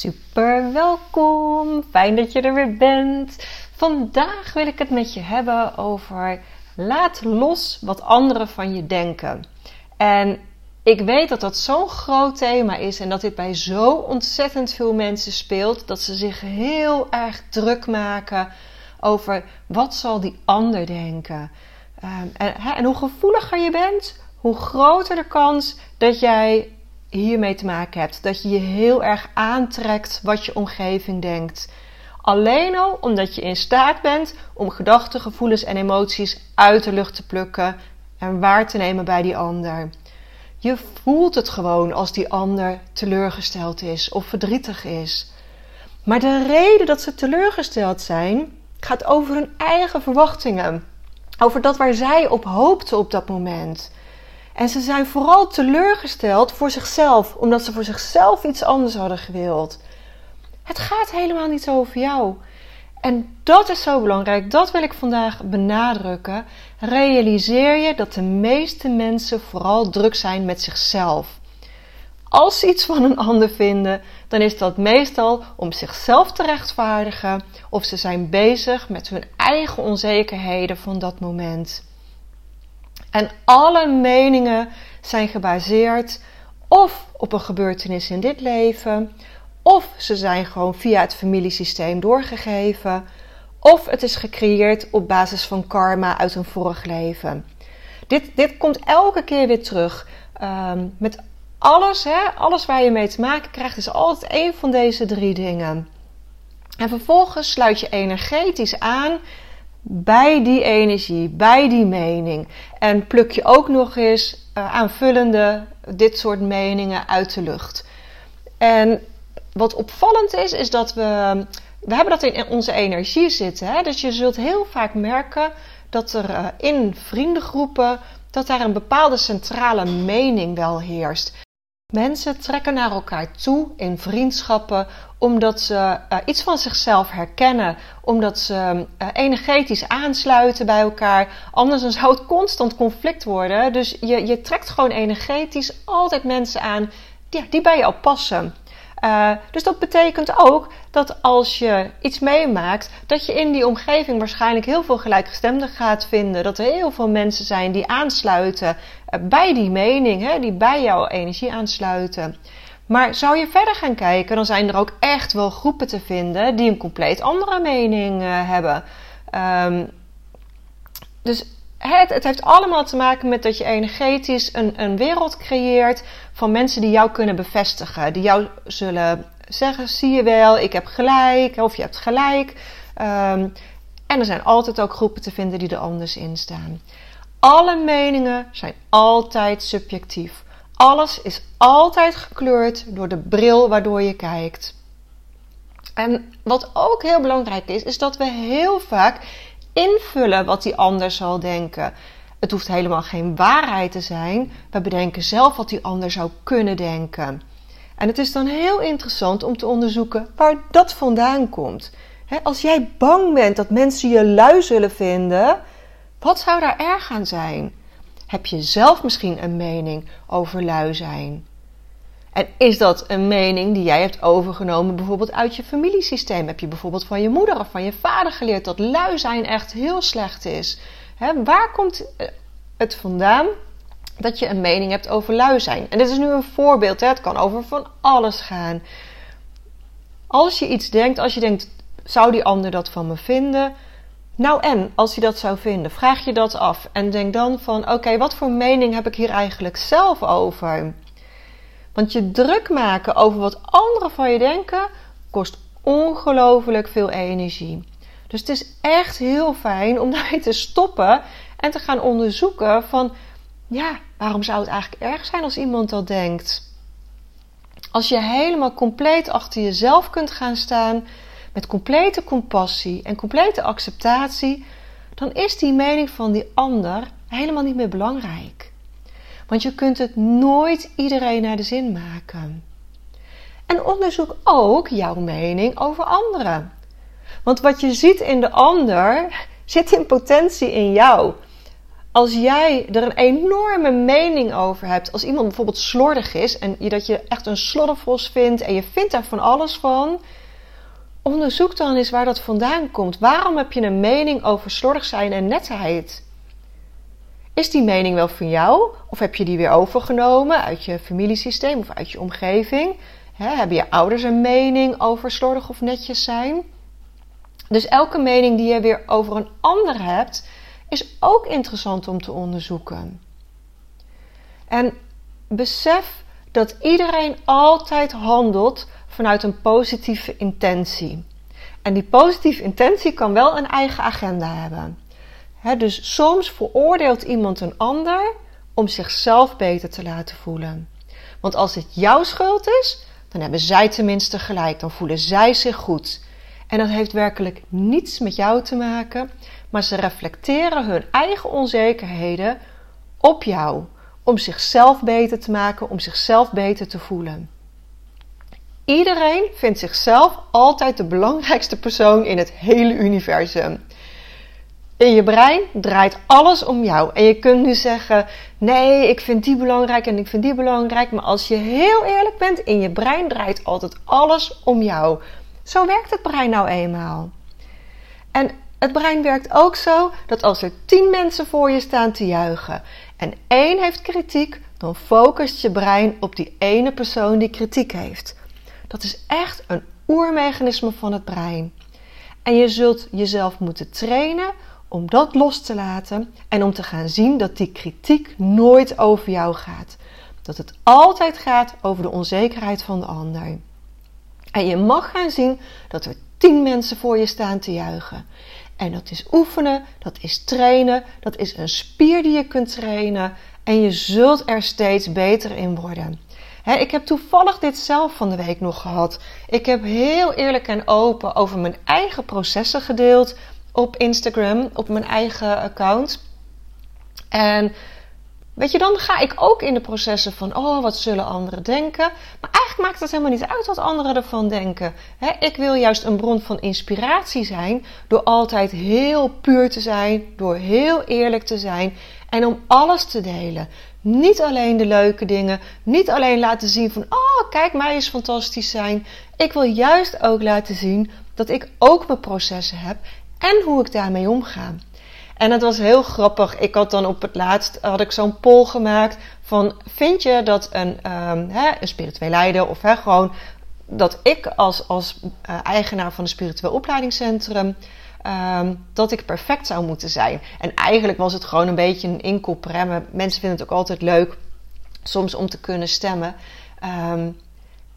Super welkom, fijn dat je er weer bent. Vandaag wil ik het met je hebben over laat los wat anderen van je denken. En ik weet dat dat zo'n groot thema is en dat dit bij zo ontzettend veel mensen speelt dat ze zich heel erg druk maken over wat zal die ander denken. Um, en, en hoe gevoeliger je bent, hoe groter de kans dat jij hiermee te maken hebt. Dat je je heel erg aantrekt wat je omgeving denkt. Alleen al omdat je in staat bent om gedachten, gevoelens en emoties uit de lucht te plukken en waar te nemen bij die ander. Je voelt het gewoon als die ander teleurgesteld is of verdrietig is. Maar de reden dat ze teleurgesteld zijn, gaat over hun eigen verwachtingen. Over dat waar zij op hoopten op dat moment. En ze zijn vooral teleurgesteld voor zichzelf, omdat ze voor zichzelf iets anders hadden gewild. Het gaat helemaal niet over jou. En dat is zo belangrijk, dat wil ik vandaag benadrukken. Realiseer je dat de meeste mensen vooral druk zijn met zichzelf. Als ze iets van een ander vinden, dan is dat meestal om zichzelf te rechtvaardigen of ze zijn bezig met hun eigen onzekerheden van dat moment. En alle meningen zijn gebaseerd of op een gebeurtenis in dit leven, of ze zijn gewoon via het familiesysteem doorgegeven, of het is gecreëerd op basis van karma uit een vorig leven. Dit, dit komt elke keer weer terug. Um, met alles, hè, alles waar je mee te maken krijgt, is altijd één van deze drie dingen. En vervolgens sluit je energetisch aan bij die energie, bij die mening. En pluk je ook nog eens uh, aanvullende dit soort meningen uit de lucht. En wat opvallend is, is dat we. We hebben dat in onze energie zitten. Hè? Dus je zult heel vaak merken dat er uh, in vriendengroepen. dat daar een bepaalde centrale mening wel heerst. Mensen trekken naar elkaar toe in vriendschappen omdat ze uh, iets van zichzelf herkennen, omdat ze uh, energetisch aansluiten bij elkaar. Anders dan zou het constant conflict worden. Dus je, je trekt gewoon energetisch altijd mensen aan die, die bij jou passen. Uh, dus dat betekent ook dat als je iets meemaakt, dat je in die omgeving waarschijnlijk heel veel gelijkgestemden gaat vinden. Dat er heel veel mensen zijn die aansluiten uh, bij die mening, hè, die bij jouw energie aansluiten. Maar zou je verder gaan kijken, dan zijn er ook echt wel groepen te vinden die een compleet andere mening uh, hebben. Um, dus het, het, heeft allemaal te maken met dat je energetisch een, een wereld creëert van mensen die jou kunnen bevestigen. Die jou zullen zeggen: zie je wel, ik heb gelijk, of je hebt gelijk. Um, en er zijn altijd ook groepen te vinden die er anders in staan. Alle meningen zijn altijd subjectief. Alles is altijd gekleurd door de bril waardoor je kijkt. En wat ook heel belangrijk is, is dat we heel vaak invullen wat die ander zal denken. Het hoeft helemaal geen waarheid te zijn. We bedenken zelf wat die ander zou kunnen denken. En het is dan heel interessant om te onderzoeken waar dat vandaan komt. als jij bang bent dat mensen je lui zullen vinden, wat zou daar erg aan zijn? Heb je zelf misschien een mening over lui zijn? En is dat een mening die jij hebt overgenomen bijvoorbeeld uit je familiesysteem? Heb je bijvoorbeeld van je moeder of van je vader geleerd dat lui zijn echt heel slecht is? waar komt eh, het vandaan dat je een mening hebt over lui zijn? En dit is nu een voorbeeld, het kan over van alles gaan. Als je iets denkt, als je denkt, zou die ander dat van me vinden? Nou en, als hij dat zou vinden, vraag je dat af en denk dan van, oké, wat voor mening heb ik hier eigenlijk zelf over? Want je druk maken over wat anderen van je denken kost ongelooflijk veel energie. Dus het is echt heel fijn om daarmee te stoppen en te gaan onderzoeken van ja, waarom zou het eigenlijk erg zijn als iemand dat denkt? Als je helemaal compleet achter jezelf kunt gaan staan, met complete compassie en complete acceptatie, dan is die mening van die ander helemaal niet meer belangrijk. Want je kunt het nooit iedereen naar de zin maken. En onderzoek ook jouw mening over anderen. Want wat je ziet in de ander zit in potentie in jou. Als jij er een enorme mening over hebt, als iemand bijvoorbeeld slordig is en je, dat je echt een sloddervos vindt en je vindt daar van alles van, onderzoek dan eens waar dat vandaan komt. Waarom heb je een mening over slordig zijn en netheid? Is die mening wel van jou? Of heb je die weer overgenomen uit je familiesysteem of uit je omgeving? hebben je ouders een mening over slordig of netjes zijn? Dus elke mening die je weer over een ander hebt, is ook interessant om te onderzoeken. En besef dat iedereen altijd handelt vanuit een positieve intentie. En die positieve intentie kan wel een eigen agenda hebben. Dus soms veroordeelt iemand een ander om zichzelf beter te laten voelen. Want als het jouw schuld is, dan hebben zij tenminste gelijk. Dan voelen zij zich goed. En dat heeft werkelijk niets met jou te maken, maar ze reflecteren hun eigen onzekerheden op jou. Om zichzelf beter te maken, om zichzelf beter te voelen. Iedereen vindt zichzelf altijd de belangrijkste persoon in het hele universum. In je brein draait alles om jou. En je kunt nu zeggen: nee, ik vind die belangrijk en ik vind die belangrijk. Maar als je heel eerlijk bent, in je brein draait altijd alles om jou. Zo werkt het brein nou eenmaal. En het brein werkt ook zo dat als er tien mensen voor je staan te juichen en één heeft kritiek, dan focust je brein op die ene persoon die kritiek heeft. Dat is echt een oermechanisme van het brein. En je zult jezelf moeten trainen om dat los te laten en om te gaan zien dat die kritiek nooit over jou gaat. Dat het altijd gaat over de onzekerheid van de ander. En je mag gaan zien dat er tien mensen voor je staan te juichen. En dat is oefenen, dat is trainen, dat is een spier die je kunt trainen. En je zult er steeds beter in worden. ik heb toevallig dit zelf van de week nog gehad. Ik heb heel eerlijk en open over mijn eigen processen gedeeld op Instagram, op mijn eigen account. En Weet je, dan ga ik ook in de processen van, oh, wat zullen anderen denken? Maar eigenlijk maakt het helemaal niet uit wat anderen ervan denken. ik wil juist een bron van inspiratie zijn door altijd heel puur te zijn, door heel eerlijk te zijn en om alles te delen. Niet alleen de leuke dingen, niet alleen laten zien van, oh, kijk, mij is fantastisch zijn. Ik wil juist ook laten zien dat ik ook mijn processen heb en hoe ik daarmee omga. En het was heel grappig. Ik had dan op het laatst had ik zo'n poll gemaakt van vind je dat een, hè, een spiritueel leider of gewoon dat ik als, als uh, eigenaar van een spiritueel opleidingscentrum um, dat ik perfect zou moeten zijn. En eigenlijk was het gewoon een beetje een inkopper. Mensen vinden het ook altijd leuk soms om te kunnen stemmen. Um,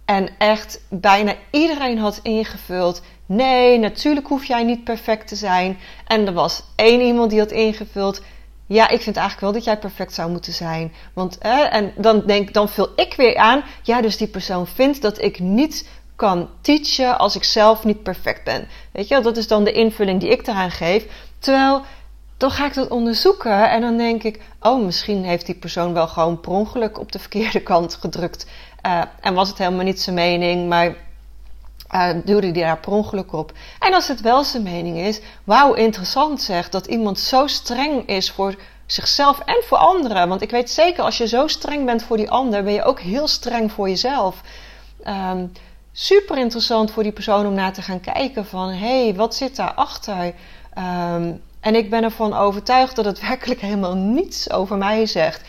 en echt bijna iedereen had ingevuld Nee, natuurlijk hoef jij niet perfect te zijn. En er was één iemand die had ingevuld. Ja, ik vind eigenlijk wel dat jij perfect zou moeten zijn. Want, en dan, denk, dan vul ik weer aan. Ja, dus die persoon vindt dat ik niet kan teachen als ik zelf niet perfect ben. Weet je, dat is dan de invulling die ik eraan geef. Terwijl, dan ga ik dat onderzoeken en dan denk ik: oh, misschien heeft die persoon wel gewoon per ongeluk op de verkeerde kant gedrukt. Uh, en was het helemaal niet zijn mening, maar uh, duwde hij daar per ongeluk op. En als het wel zijn mening is, wauw, interessant zeg, dat iemand zo streng is voor zichzelf en voor anderen. Want ik weet zeker, als je zo streng bent voor die ander, ben je ook heel streng voor jezelf. Um, super interessant voor die persoon om naar te gaan kijken van, hé, hey, wat zit daarachter? Um, en ik ben ervan overtuigd dat het werkelijk helemaal niets over mij zegt.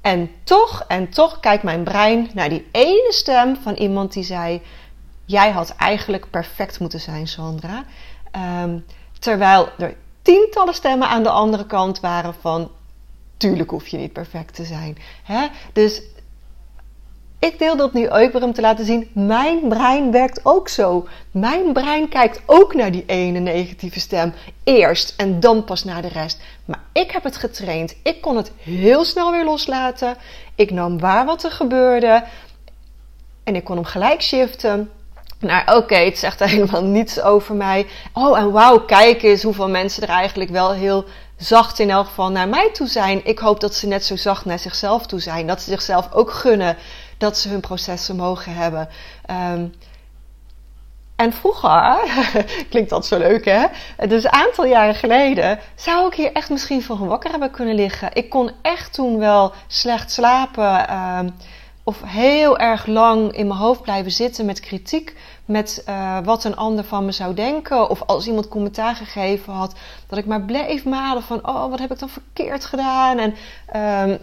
En toch, en toch kijkt mijn brein naar die ene stem van iemand die zei: jij had eigenlijk perfect moeten zijn, Sandra. Ehm, terwijl er tientallen stemmen aan de andere kant waren van, tuurlijk hoef je niet perfect te zijn. Hè? Dus ik deel dat nu ook weer om te laten zien, mijn brein werkt ook zo. Mijn brein kijkt ook naar die ene negatieve stem eerst en dan pas naar de rest. Maar ik heb het getraind. Ik kon het heel snel weer loslaten. Ik nam waar wat er gebeurde en ik kon hem gelijk shiften naar oké, het zegt helemaal niets over mij. Oh, en wauw, kijk eens hoeveel mensen er eigenlijk wel heel zacht in elk geval naar mij toe zijn. Ik hoop dat ze net zo zacht naar zichzelf toe zijn. Dat ze zichzelf ook gunnen dat ze hun processen mogen hebben. Ehm, en vroeger, klinkt dat zo leuk hè, dus een aantal jaren geleden, zou ik hier echt misschien van wakker hebben kunnen liggen. Ik kon echt toen wel slecht slapen. Ehm, of heel erg lang in mijn hoofd blijven zitten met kritiek, met uh, wat een ander van me zou denken. Of als iemand commentaar gegeven had, dat ik maar bleef malen van, oh, wat heb ik dan verkeerd gedaan? En um,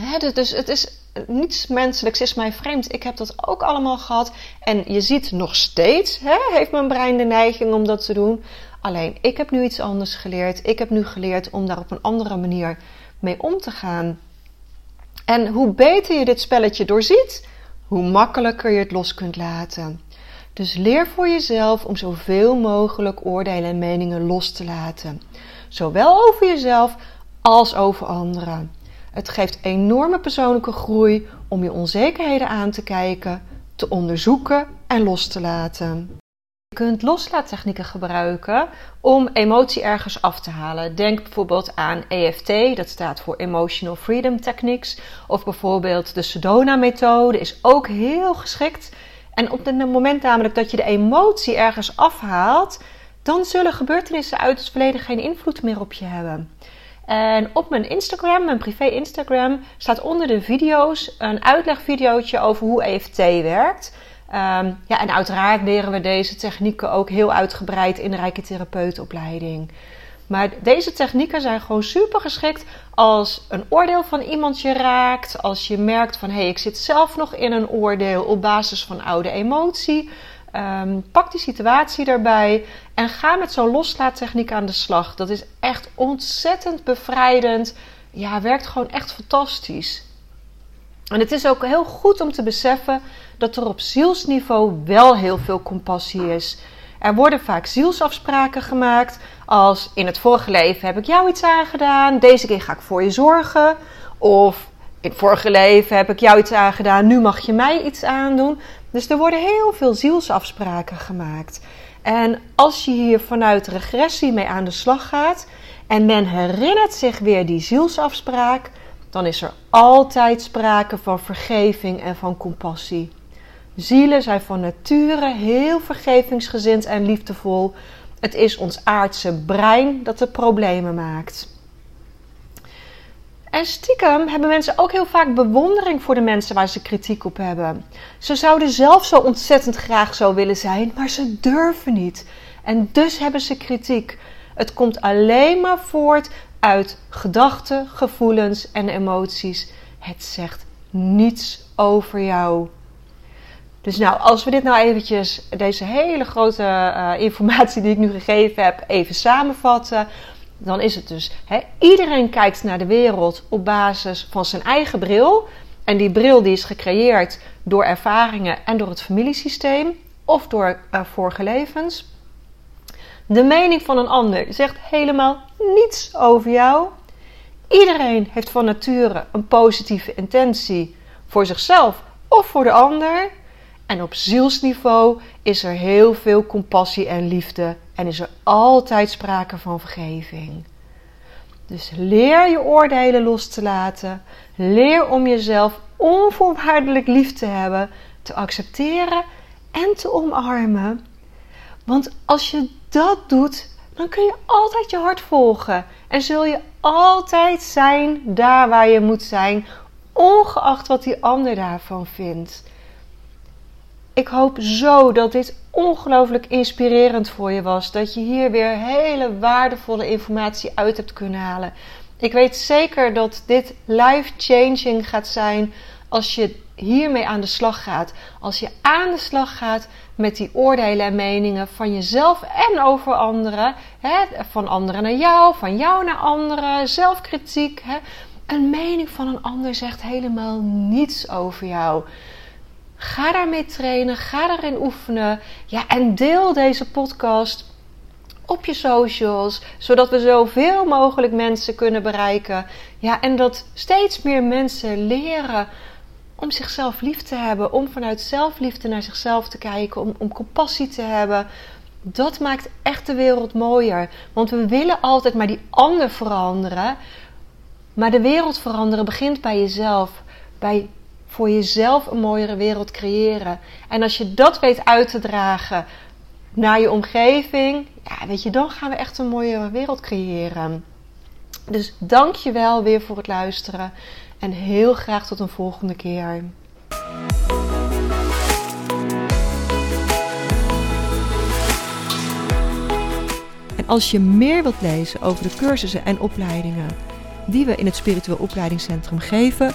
hè, dus, dus het is niets menselijks is mij vreemd. Ik heb dat ook allemaal gehad. En je ziet nog steeds, hè, heeft mijn brein de neiging om dat te doen. Alleen, ik heb nu iets anders geleerd. Ik heb nu geleerd om daar op een andere manier mee om te gaan. En hoe beter je dit spelletje doorziet, hoe makkelijker je het los kunt laten. Dus leer voor jezelf om zoveel mogelijk oordelen en meningen los te laten. Zowel over jezelf als over anderen. Het geeft enorme persoonlijke groei om je onzekerheden aan te kijken, te onderzoeken en los te laten. Je kunt loslaattechnieken gebruiken om emotie ergens af te halen. Denk bijvoorbeeld aan EFT, dat staat voor Emotional Freedom Techniques. Of bijvoorbeeld de Sedona-methode is ook heel geschikt. En op het moment namelijk dat je de emotie ergens afhaalt, dan zullen gebeurtenissen uit het verleden geen invloed meer op je hebben. En op mijn Instagram, mijn privé Instagram, staat onder de video's een uitlegvideootje over hoe EFT werkt. Um, ja, en uiteraard leren we deze technieken ook heel uitgebreid in de Rijke Therapeutopleiding. Maar deze technieken zijn gewoon super geschikt als een oordeel van iemand je raakt. Als je merkt van hé, hey, ik zit zelf nog in een oordeel op basis van oude emotie. Um, pak die situatie daarbij en ga met zo'n loslaattechniek aan de slag. Dat is echt ontzettend bevrijdend. Ja, werkt gewoon echt fantastisch. En het is ook heel goed om te beseffen dat er op zielsniveau wel heel veel compassie is. Er worden vaak zielsafspraken gemaakt als in het vorige leven heb ik jou iets aangedaan, deze keer ga ik voor je zorgen. Of in het vorige leven heb ik jou iets aangedaan, nu mag je mij iets aandoen. Dus er worden heel veel zielsafspraken gemaakt. En als je hier vanuit regressie mee aan de slag gaat en men herinnert zich weer die zielsafspraak, dan is er altijd sprake van vergeving en van compassie. Zielen zijn van nature heel vergevingsgezind en liefdevol. Het is ons aardse brein dat de problemen maakt. En stiekem hebben mensen ook heel vaak bewondering voor de mensen waar ze kritiek op hebben. Ze zouden zelf zo ontzettend graag zo willen zijn, maar ze durven niet. En dus hebben ze kritiek. Het komt alleen maar voort uit gedachten, gevoelens en emoties. Het zegt niets over jou. Dus nou, als we dit nou eventjes, deze hele grote uh, informatie die ik nu gegeven heb, even samenvatten dan is het dus, iedereen kijkt naar de wereld op basis van zijn eigen bril. En die bril die is gecreëerd door ervaringen en door het familiesysteem of door uh, vorige levens. De mening van een ander zegt helemaal niets over jou. Iedereen heeft van nature een positieve intentie voor zichzelf of voor de ander. En op zielsniveau is er heel veel compassie en liefde en is er altijd sprake van vergeving. Dus leer je oordelen los te laten. Leer om jezelf onvoorwaardelijk lief te hebben, te accepteren en te omarmen. Want als je dat doet, dan kun je altijd je hart volgen. En zul je altijd zijn daar waar je moet zijn, ongeacht wat die ander daarvan vindt. Ik hoop zo dat dit ongelooflijk inspirerend voor je was. Dat je hier weer hele waardevolle informatie uit hebt kunnen halen. Ik weet zeker dat dit life-changing gaat zijn als je hiermee aan de slag gaat. Als je aan de slag gaat met die oordelen en meningen van jezelf en over anderen. Hè? Van anderen naar jou, van jou naar anderen, zelfkritiek. Hè? Een mening van een ander zegt helemaal niets over jou. Ga daarmee trainen, ga daarin oefenen. Ja, en deel deze podcast op je socials, zodat we zoveel mogelijk mensen kunnen bereiken. Ja, en dat steeds meer mensen leren om zichzelf lief te hebben, om vanuit zelfliefde naar zichzelf te kijken, om, om compassie te hebben. Dat maakt echt de wereld mooier. Want we willen altijd maar die ander veranderen. Maar de wereld veranderen begint bij jezelf. Bij voor jezelf een mooiere wereld creëren. En als je dat weet uit te dragen naar je omgeving, ja, weet je, dan gaan we echt een mooiere wereld creëren. Dus dank je wel weer voor het luisteren en heel graag tot een volgende keer. En als je meer wilt lezen over de cursussen en opleidingen die we in het Spiritueel Opleidingscentrum geven,